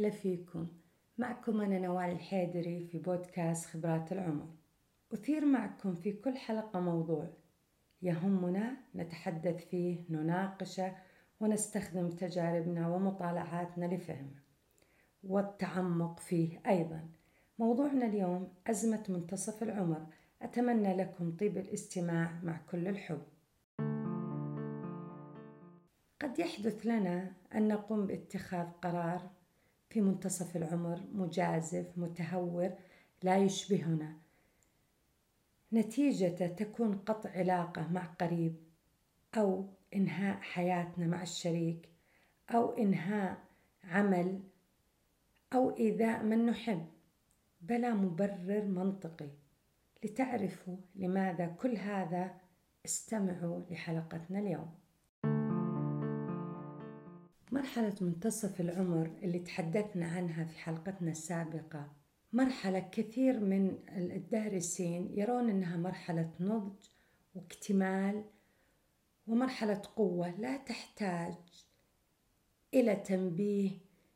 هلا فيكم. معكم أنا نوال الحيدري في بودكاست خبرات العمر. أثير معكم في كل حلقة موضوع يهمنا نتحدث فيه نناقشه ونستخدم تجاربنا ومطالعاتنا لفهمه والتعمق فيه أيضا. موضوعنا اليوم أزمة منتصف العمر. أتمنى لكم طيب الاستماع مع كل الحب. قد يحدث لنا أن نقوم باتخاذ قرار في منتصف العمر مجازف متهور لا يشبهنا. نتيجة تكون قطع علاقة مع قريب أو إنهاء حياتنا مع الشريك أو إنهاء عمل أو إيذاء من نحب. بلا مبرر منطقي. لتعرفوا لماذا كل هذا؟ استمعوا لحلقتنا اليوم. مرحلة منتصف العمر اللي تحدثنا عنها في حلقتنا السابقة. مرحلة كثير من الدارسين يرون أنها مرحلة نضج واكتمال ومرحلة قوة لا تحتاج إلى تنبيه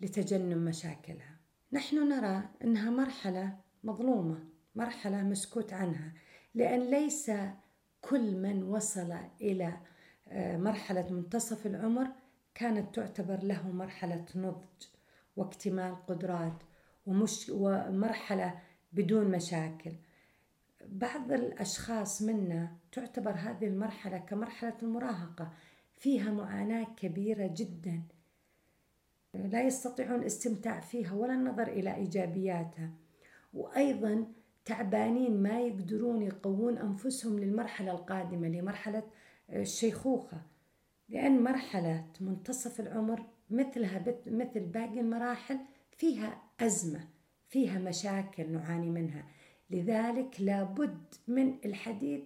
لتجنب مشاكلها. نحن نرى أنها مرحلة مظلومة مرحلة مسكوت عنها لأن ليس كل من وصل إلى آه، مرحلة منتصف العمر كانت تعتبر له مرحلة نضج واكتمال قدرات ومش ومرحلة بدون مشاكل. بعض الأشخاص منا تعتبر هذه المرحلة كمرحلة المراهقة فيها معاناة كبيرة جدا. لا يستطيعون الاستمتاع فيها ولا النظر إلى إيجابياتها. وأيضا تعبانين ما يقدرون يقوون أنفسهم للمرحلة القادمة لمرحلة الشيخوخة. لأن مرحلة منتصف العمر مثلها مثل باقي المراحل فيها أزمة فيها مشاكل نعاني منها. لذلك لابد من الحديث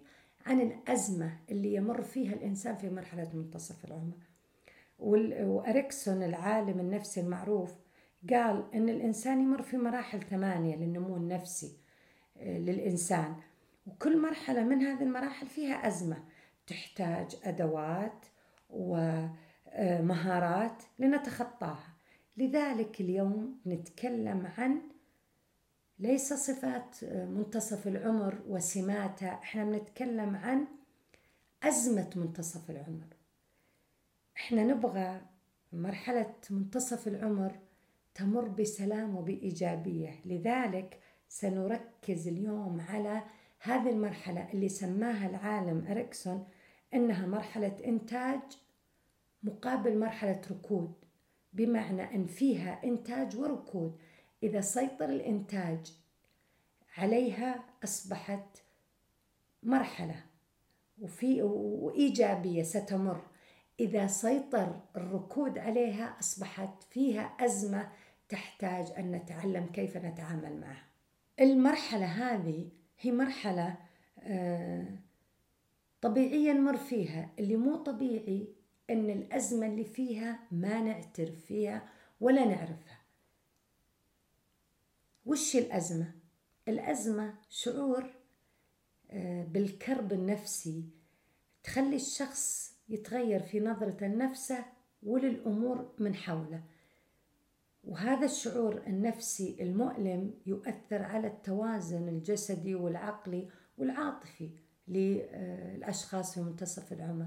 عن الأزمة اللي يمر فيها الإنسان في مرحلة منتصف العمر. وأريكسون العالم النفسي المعروف قال أن الإنسان يمر في مراحل ثمانية للنمو النفسي آه، للإنسان. وكل مرحلة من هذه المراحل فيها أزمة تحتاج أدوات ومهارات لنتخطاها. لذلك اليوم نتكلم عن ليس صفات منتصف العمر وسماتها إحنا بنتكلم عن أزمة منتصف العمر. إحنا نبغى مرحلة منتصف العمر تمر بسلام وبإيجابية. لذلك سنركز اليوم على هذه المرحلة اللي سماها العالم أريكسون إنها مرحلة إنتاج مقابل مرحلة ركود بمعنى أن فيها إنتاج وركود. إذا سيطر الإنتاج عليها أصبحت مرحلة وفي وإيجابية ستمر. إذا سيطر الركود عليها أصبحت فيها أزمة تحتاج أن نتعلم كيف نتعامل معها. المرحلة هذه هي مرحلة آه طبيعيا نمر فيها. اللي مو طبيعي إن الأزمة اللي فيها ما نعترف فيها ولا نعرفها. وش الأزمة؟ الأزمة شعور آه، بالكرب النفسي. تخلي الشخص يتغير في نظرته لنفسه وللأمور من حوله. وهذا الشعور النفسي المؤلم يؤثر على التوازن الجسدي والعقلي والعاطفي. للأشخاص في منتصف العمر.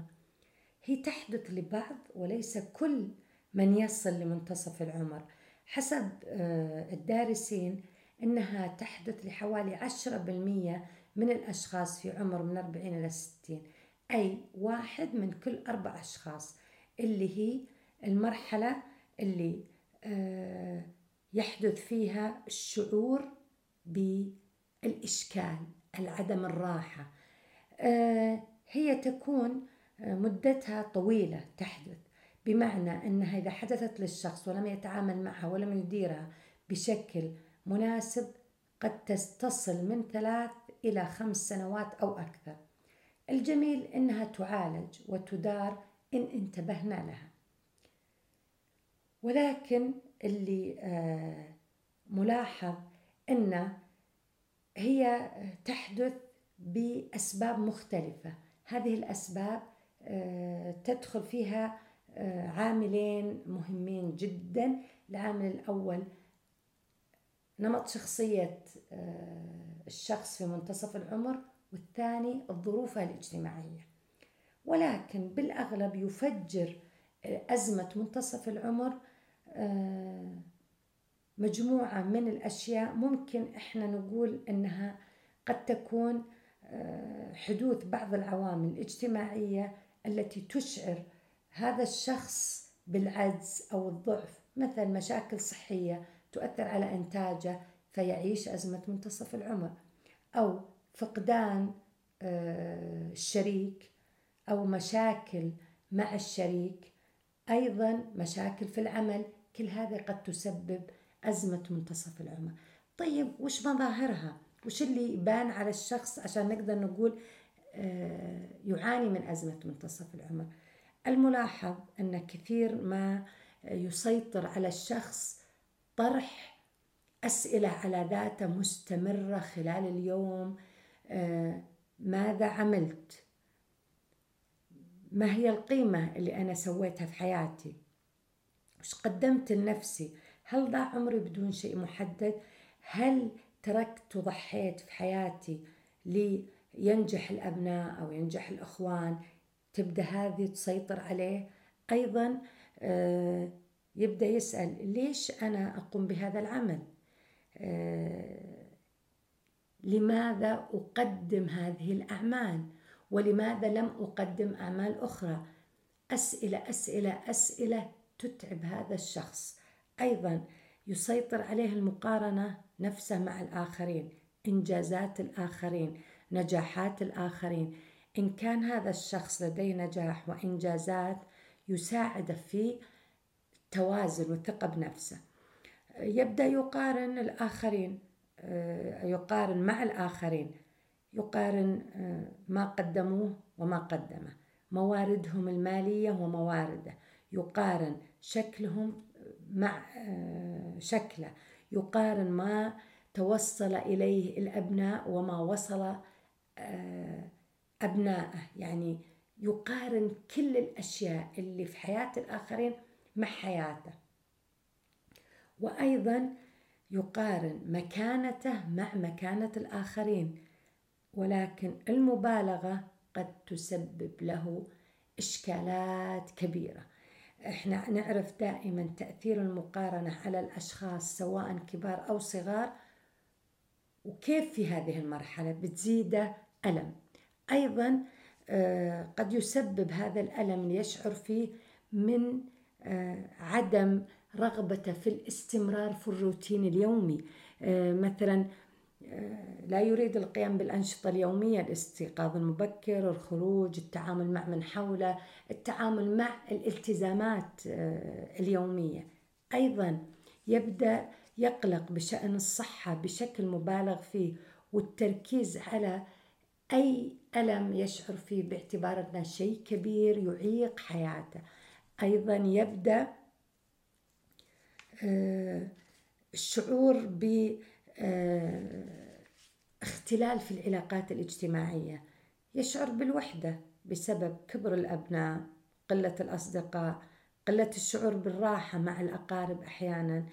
هي تحدث لبعض وليس كل من يصل لمنتصف العمر حسب آه، الدارسين إنها تحدث لحوالي عشرة بالمية من الأشخاص في عمر من 40 إلى 60 أي واحد من كل أربع أشخاص اللي هي المرحلة اللي آه، يحدث فيها الشعور بالإشكال العدم الراحة. هي تكون آه، مدتها طويلة تحدث. بمعنى أنها إذا حدثت للشخص ولم يتعامل معها ولم يديرها بشكل مناسب قد تصل من ثلاث إلى خمس سنوات أو أكثر. الجميل أنها تعالج وتدار إن انتبهنا لها. ولكن اللي آه، ملاحظ أن هي تحدث بأسباب مختلفة. هذه الأسباب آه، تدخل فيها آه، عاملين مهمين جدا. العامل الأول نمط شخصية آه، الشخص في منتصف العمر والثاني الظروف الاجتماعية. ولكن بالأغلب يفجر أزمة منتصف العمر مجموعة من الأشياء ممكن إحنا نقول إنها قد تكون حدوث بعض العوامل الاجتماعية التي تشعر هذا الشخص بالعجز أو الضعف. مثل مشاكل صحية تؤثر على إنتاجه فيعيش أزمة منتصف العمر. أو فقدان آه، الشريك. أو مشاكل مع الشريك. أيضا مشاكل في العمل. كل هذه قد تسبب أزمة منتصف العمر. طيب وش مظاهرها؟ وش اللي يبان على الشخص عشان نقدر نقول آه، يعاني من أزمة منتصف العمر. الملاحظ أن كثير ما يسيطر على الشخص طرح أسئلة على ذاته مستمرة خلال اليوم آه، ماذا عملت؟ ما هي القيمة اللي أنا سويتها في حياتي؟ وش قدمت لنفسي؟ هل ضاع عمري بدون شيء محدد؟ هل تركت وضحيت في حياتي لينجح الأبناء أو ينجح الأخوان تبدأ هذه تسيطر عليه. أيضا آه، يبدأ يسأل ليش أنا أقوم بهذا العمل؟ آه، لماذا أقدم هذه الأعمال؟ ولماذا لم أقدم أعمال أخرى؟ أسئلة أسئلة أسئلة تتعب هذا الشخص. أيضا يسيطر عليه المقارنة نفسه مع الآخرين إنجازات الآخرين نجاحات الآخرين. إن كان هذا الشخص لديه نجاح وإنجازات يساعده في توازن وثقة بنفسه. يبدأ يقارن الآخرين آه، يقارن مع الآخرين. يقارن آه، ما قدموه وما قدمه. مواردهم المالية وموارده. يقارن شكلهم مع آه، شكله. يقارن ما توصل إليه الأبناء وما وصل أبنائه. يعني يقارن كل الأشياء اللي في حياة الآخرين مع حياته. وأيضا يقارن مكانته مع مكانة الآخرين. ولكن المبالغة قد تسبب له إشكالات كبيرة. إحنا نعرف دائما تأثير المقارنة على الأشخاص سواء كبار أو صغار. وكيف في هذه المرحلة؟ بتزيده ألم. أيضا آه، قد يسبب هذا الألم اللي يشعر فيه من آه، عدم رغبته في الاستمرار في الروتين اليومي. آه، مثلا لا يريد القيام بالأنشطة اليومية الاستيقاظ المبكر الخروج التعامل مع من حوله التعامل مع الالتزامات اليومية. أيضا يبدأ يقلق بشأن الصحة بشكل مبالغ فيه والتركيز على أي ألم يشعر فيه باعتبار أنه شيء كبير يعيق حياته. أيضا يبدأ آه، الشعور ب آه، اختلال في العلاقات الاجتماعية يشعر بالوحدة بسبب كبر الأبناء قلة الأصدقاء قلة الشعور بالراحة مع الأقارب أحيانا.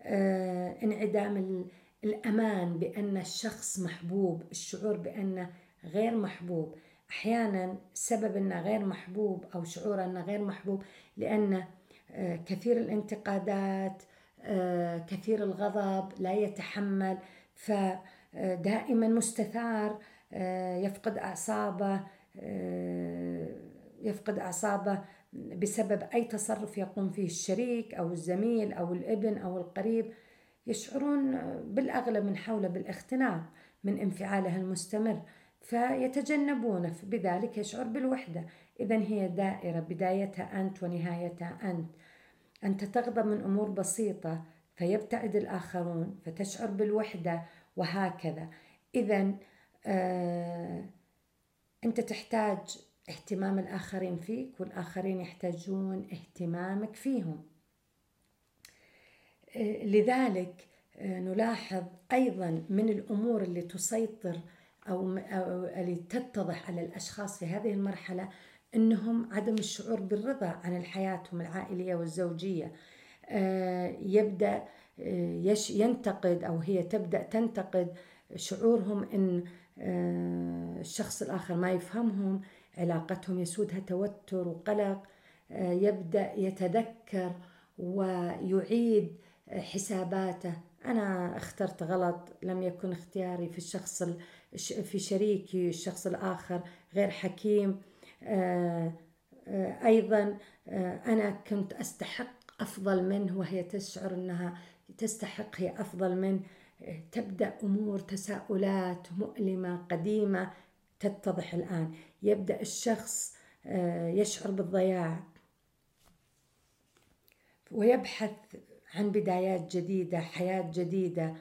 آه، انعدام الأمان بأن الشخص محبوب الشعور بأنه غير محبوب. أحيانا سبب أنه غير محبوب أو شعور أنه غير محبوب لأن آه، كثير الانتقادات آه، كثير الغضب لا يتحمل فدائما مستثار آه، يفقد أعصابه يفقد أعصابه بسبب أي تصرف يقوم فيه الشريك أو الزميل أو الابن أو القريب. يشعرون بالاغلب من حوله بالاختناق من انفعاله المستمر فيتجنبونه بذلك يشعر بالوحدة. إذا هي دائرة بدايتها أنت ونهايتها أنت. أنت تغضب من أمور بسيطة فيبتعد الآخرون فتشعر بالوحدة وهكذا. إذا آه أنت تحتاج اهتمام الآخرين فيك والآخرين يحتاجون اهتمامك فيهم. آه لذلك آه نلاحظ أيضا من الأمور اللي تسيطر أو اللي تتضح على الأشخاص في هذه المرحلة إنهم عدم الشعور بالرضا عن حياتهم العائلية والزوجية. آه، يبدأ آه، ينتقد أو هي تبدأ تنتقد شعورهم إن آه، الشخص الآخر ما يفهمهم علاقتهم يسودها توتر وقلق. يبدأ يتذكر ويعيد حساباته. أنا اخترت غلط لم يكن اختياري في الشخص في شريكي الشخص الآخر غير حكيم. آه، آه، أيضا آه، أنا كنت أستحق أفضل منه وهي تشعر إنها تستحق هي أفضل منه تبدأ أمور تساؤلات مؤلمة قديمة تتضح الآن. يبدأ الشخص يشعر بالضياع ويبحث عن بدايات جديدة حياة جديدة.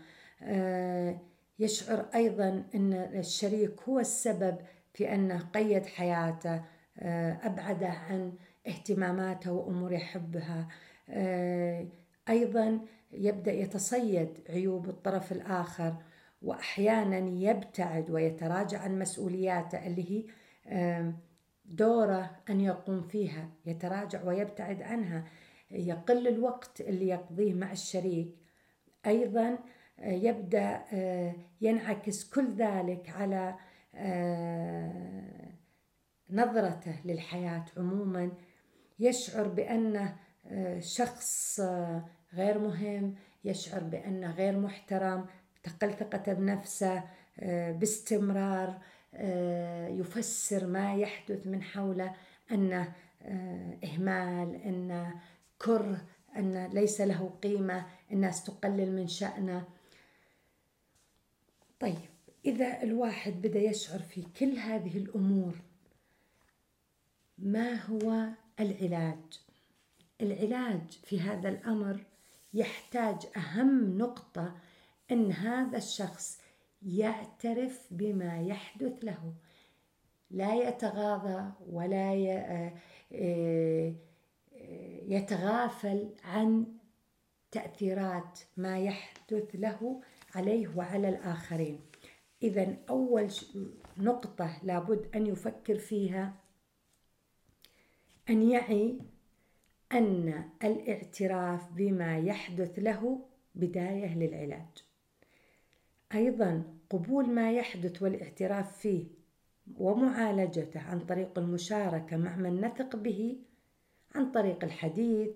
يشعر أيضا إن الشريك هو السبب في أنه قيد حياته. أبعده عن اهتماماته وأمور يحبها آه، أيضا يبدأ يتصيد عيوب الطرف الآخر وأحيانا يبتعد ويتراجع عن مسؤولياته اللي هي دوره أن يقوم فيها يتراجع ويبتعد عنها. يقل الوقت اللي يقضيه مع الشريك. أيضا آه، يبدأ ينعكس كل ذلك على آه، نظرته للحياة عموما يشعر بأنه آه، شخص آه، غير مهم يشعر بأنه غير محترم تقل ثقته بنفسه باستمرار يفسر ما يحدث من حوله أنه إهمال أنه كره أن ليس له قيمة الناس تقلل من شأنه. طيب إذا الواحد بدأ يشعر في كل هذه الأمور ما هو العلاج؟ العلاج في هذا الأمر يحتاج أهم نقطة أن هذا الشخص يعترف بما يحدث له لا يتغاضى ولا آه، يتغافل عن تأثيرات ما يحدث له عليه وعلى الآخرين إذا أول نقطة لابد أن يفكر فيها أن يعي أن الاعتراف بما يحدث له بداية للعلاج. أيضا قبول ما يحدث والاعتراف فيه ومعالجته عن طريق المشاركة مع من نثق به عن طريق الحديث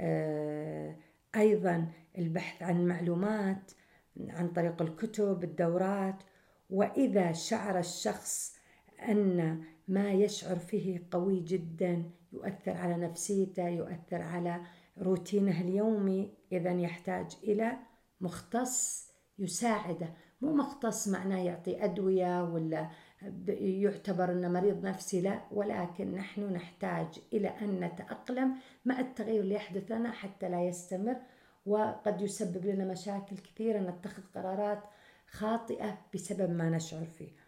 آه، أيضا البحث عن معلومات عن طريق الكتب الدورات. وإذا شعر الشخص أن ما يشعر فيه قوي جدا يؤثر على نفسيته يؤثر على روتينه اليومي اذا يحتاج إلى مختص يساعده. مو مختص معناه يعطي أدوية ولا يعتبر إنه مريض نفسي لا. ولكن نحن نحتاج إلى أن نتأقلم مع التغير اللي يحدث لنا حتى لا يستمر. وقد يسبب لنا مشاكل كثيرة نتخذ قرارات خاطئة بسبب ما نشعر فيه.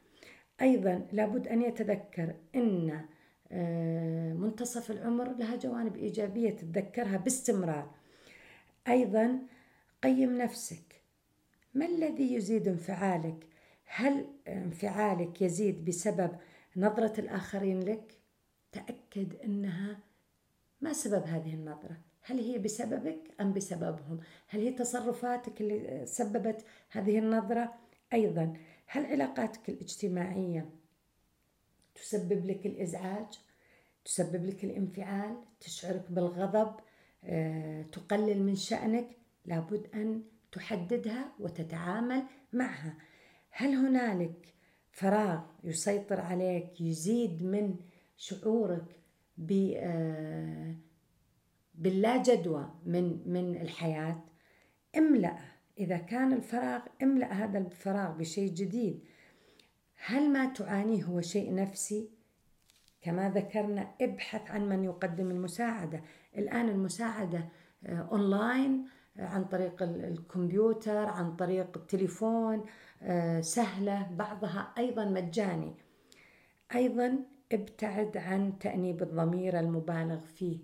أيضا لابد أن يتذكر أن آه، منتصف العمر لها جوانب إيجابية تتذكرها باستمرار. أيضا قيم نفسك. ما الذي يزيد انفعالك؟ هل انفعالك يزيد بسبب نظرة الآخرين لك؟ تأكد أنها ما سبب هذه النظرة. هل هي بسببك أم بسببهم؟ هل هي تصرفاتك اللي سببت هذه النظرة؟ أيضا هل علاقاتك الاجتماعية تسبب لك الإزعاج؟ تسبب لك الانفعال؟ تشعرك بالغضب؟ آه، تقلل من شأنك؟ لابد أن تحددها وتتعامل معها. هل هنالك فراغ يسيطر عليك يزيد من شعورك آه، باللا جدوى من من الحياة؟ املأ إذا كان الفراغ املأ هذا الفراغ بشيء جديد. هل ما تعانيه هو شيء نفسي؟ كما ذكرنا ابحث عن من يقدم المساعدة. الآن المساعدة آه، أونلاين آه، عن طريق الكمبيوتر عن طريق التليفون آه، سهلة بعضها أيضا مجاني. أيضا ابتعد عن تأنيب الضمير المبالغ فيه.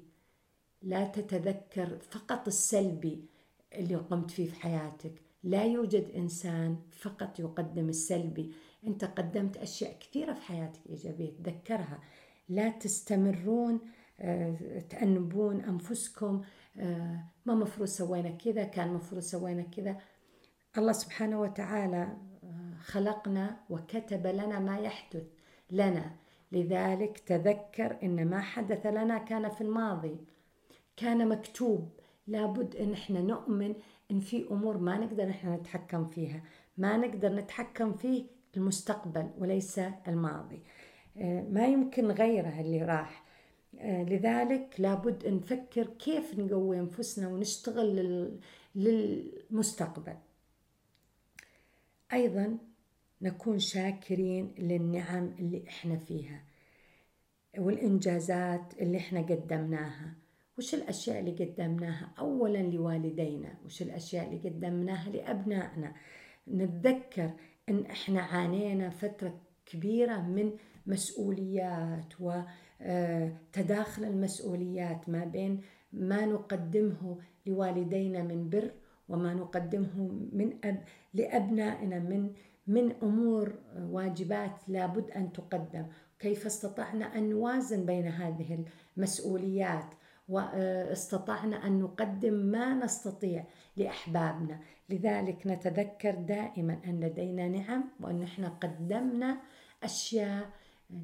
لا تتذكر فقط السلبي. اللي قمت فيه في حياتك. لا يوجد إنسان فقط يقدم السلبي. أنت قدمت أشياء كثيرة في حياتك إيجابية تذكرها. لا تستمرون آه، تأنبون أنفسكم آه، ما مفروض سوينا كذا كان مفروض سوينا كذا. الله سبحانه وتعالى آه، خلقنا وكتب لنا ما يحدث لنا. لذلك تذكر إن ما حدث لنا كان في الماضي. كان مكتوب. لابد إن إحنا نؤمن إن في أمور ما نقدر إحنا نتحكم فيها. ما نقدر نتحكم فيه المستقبل وليس الماضي. ما يمكن غيره اللي راح. آه، لذلك لابد نفكر كيف نقوي أنفسنا ونشتغل للمستقبل. أيضا نكون شاكرين للنعم اللي إحنا فيها والإنجازات اللي إحنا قدمناها. وش الأشياء اللي قدمناها اولا لوالدينا؟ وش الأشياء اللي قدمناها لأبنائنا؟ نتذكر إن إحنا عانينا فترة كبيرة من مسؤوليات و آه، المسؤوليات ما بين ما نقدمه لوالدينا من بر وما نقدمه من أب لأبنائنا من من أمور واجبات لابد أن تقدم. كيف استطعنا أن نوازن بين هذه المسؤوليات؟ واستطعنا أن نقدم ما نستطيع لأحبابنا. لذلك نتذكر دائما أن لدينا نعم وأن إحنا قدمنا أشياء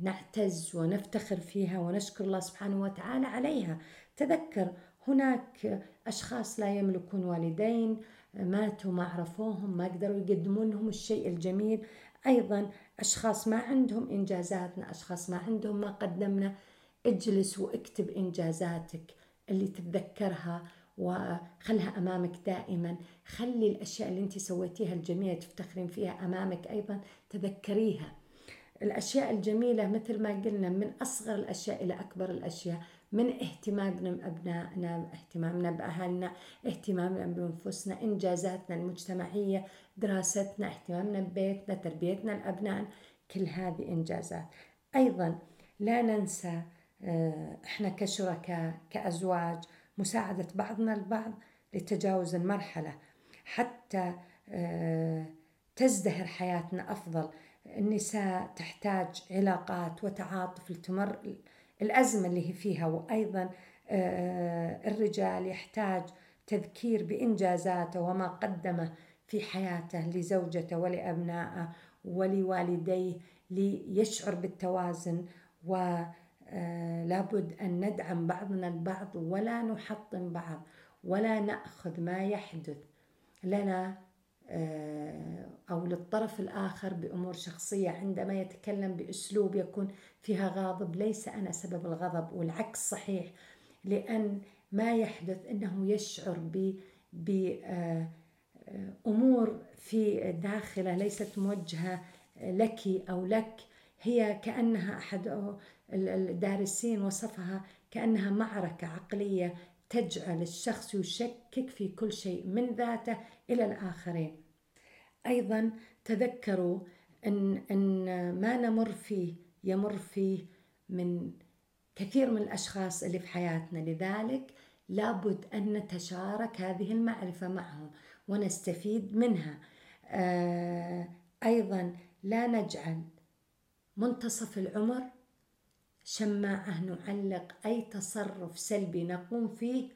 نعتز ونفتخر فيها ونشكر الله سبحانه وتعالى عليها. تذكر هناك أشخاص لا يملكون والدين ماتوا ما عرفوهم ما قدروا يقدمون لهم الشيء الجميل. أيضا أشخاص ما عندهم إنجازاتنا أشخاص ما عندهم ما قدمنا. اجلس واكتب إنجازاتك اللي تتذكرها وخلها أمامك دائما. خلي الأشياء اللي أنت سويتيها الجميلة تفتخرين فيها أمامك أيضا تذكريها. الأشياء الجميلة مثل ما قلنا من أصغر الأشياء إلى أكبر الأشياء من اهتمامنا بأبنائنا اهتمامنا بأهلنا اهتمامنا بأنفسنا إنجازاتنا المجتمعية دراستنا اهتمامنا ببيتنا تربيتنا لأبنائنا كل هذه إنجازات. أيضا لا ننسى إحنا كشركاء كأزواج مساعدة بعضنا البعض لتجاوز المرحلة. حتى آه، تزدهر حياتنا أفضل. النساء تحتاج علاقات وتعاطف لتمر الأزمة اللي هي فيها. وأيضا آه، الرجال يحتاج تذكير بإنجازاته وما قدمه في حياته لزوجته ولأبنائه ولوالديه ليشعر بالتوازن. ولابد آه، أن ندعم بعضنا البعض ولا نحطم بعض ولا نأخذ ما يحدث لنا آه، أو للطرف الآخر بأمور شخصية عندما يتكلم بأسلوب يكون فيها غاضب. ليس أنا سبب الغضب والعكس صحيح لأن ما يحدث أنه يشعر بأمور آه، في داخله ليست موجهة لك أو لك. هي كأنها أحد الدارسين وصفها كأنها معركة عقلية تجعل الشخص يشكك في كل شيء من ذاته إلى الآخرين. أيضا تذكروا أن, أن ما نمر فيه يمر فيه من كثير من الأشخاص اللي في حياتنا. لذلك لابد أن نتشارك هذه المعرفة معهم ونستفيد منها. آه، أيضا لا نجعل منتصف العمر شماعة نعلق أي تصرف سلبي نقوم فيه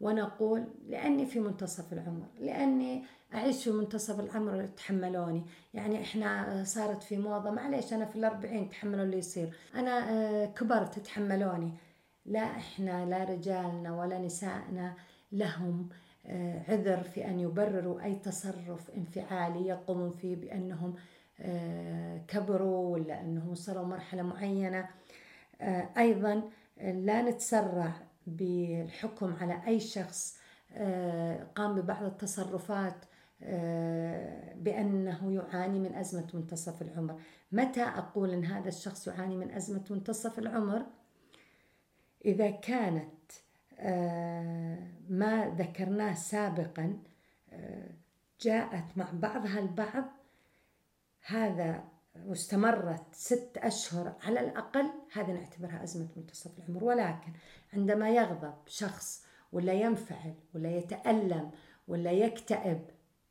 ونقول لأني في منتصف العمر لأني أعيش في منتصف العمر تحملوني. يعني إحنا صارت في موضة معليش أنا في الأربعين تحملوا اللي يصير. أنا آه، كبرت تحملوني. لا إحنا لا رجالنا ولا نسائنا لهم آه، عذر في أن يبرروا أي تصرف انفعالي يقومون فيه بأنهم آه، كبروا ولا أنهم وصلوا مرحلة معينة. أيضا لا نتسرع بالحكم على أي شخص قام ببعض التصرفات بأنه يعاني من أزمة منتصف العمر. متى أقول أن هذا الشخص يعاني من أزمة منتصف العمر؟ إذا كانت ما ذكرناه سابقا جاءت مع بعضها البعض هذا واستمرت ست أشهر على الأقل هذا نعتبرها أزمة منتصف العمر. ولكن عندما يغضب شخص ولا ينفعل ولا يتألم ولا يكتئب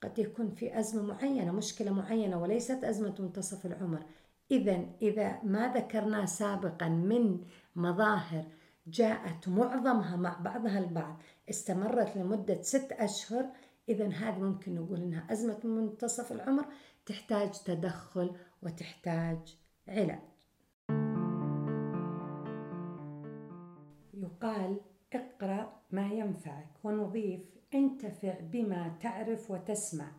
قد يكون في أزمة معينة مشكلة معينة وليست أزمة منتصف العمر. إذا إذا ما ذكرناه سابقا من مظاهر جاءت معظمها مع بعضها البعض استمرت لمدة ست أشهر إذا هذه ممكن نقول إنها أزمة منتصف العمر. تحتاج تدخل وتحتاج علاج. يقال اقرأ ما ينفعك ونضيف انتفع بما تعرف وتسمع.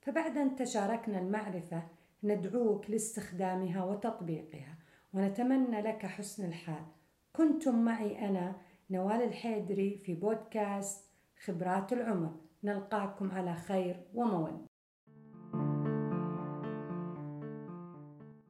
فبعد أن تشاركنا المعرفة ندعوك لاستخدامها وتطبيقها ونتمنى لك حسن الحال. كنتم معي أنا نوال الحيدري في بودكاست خبرات العمر. نلقاكم على خير ومودة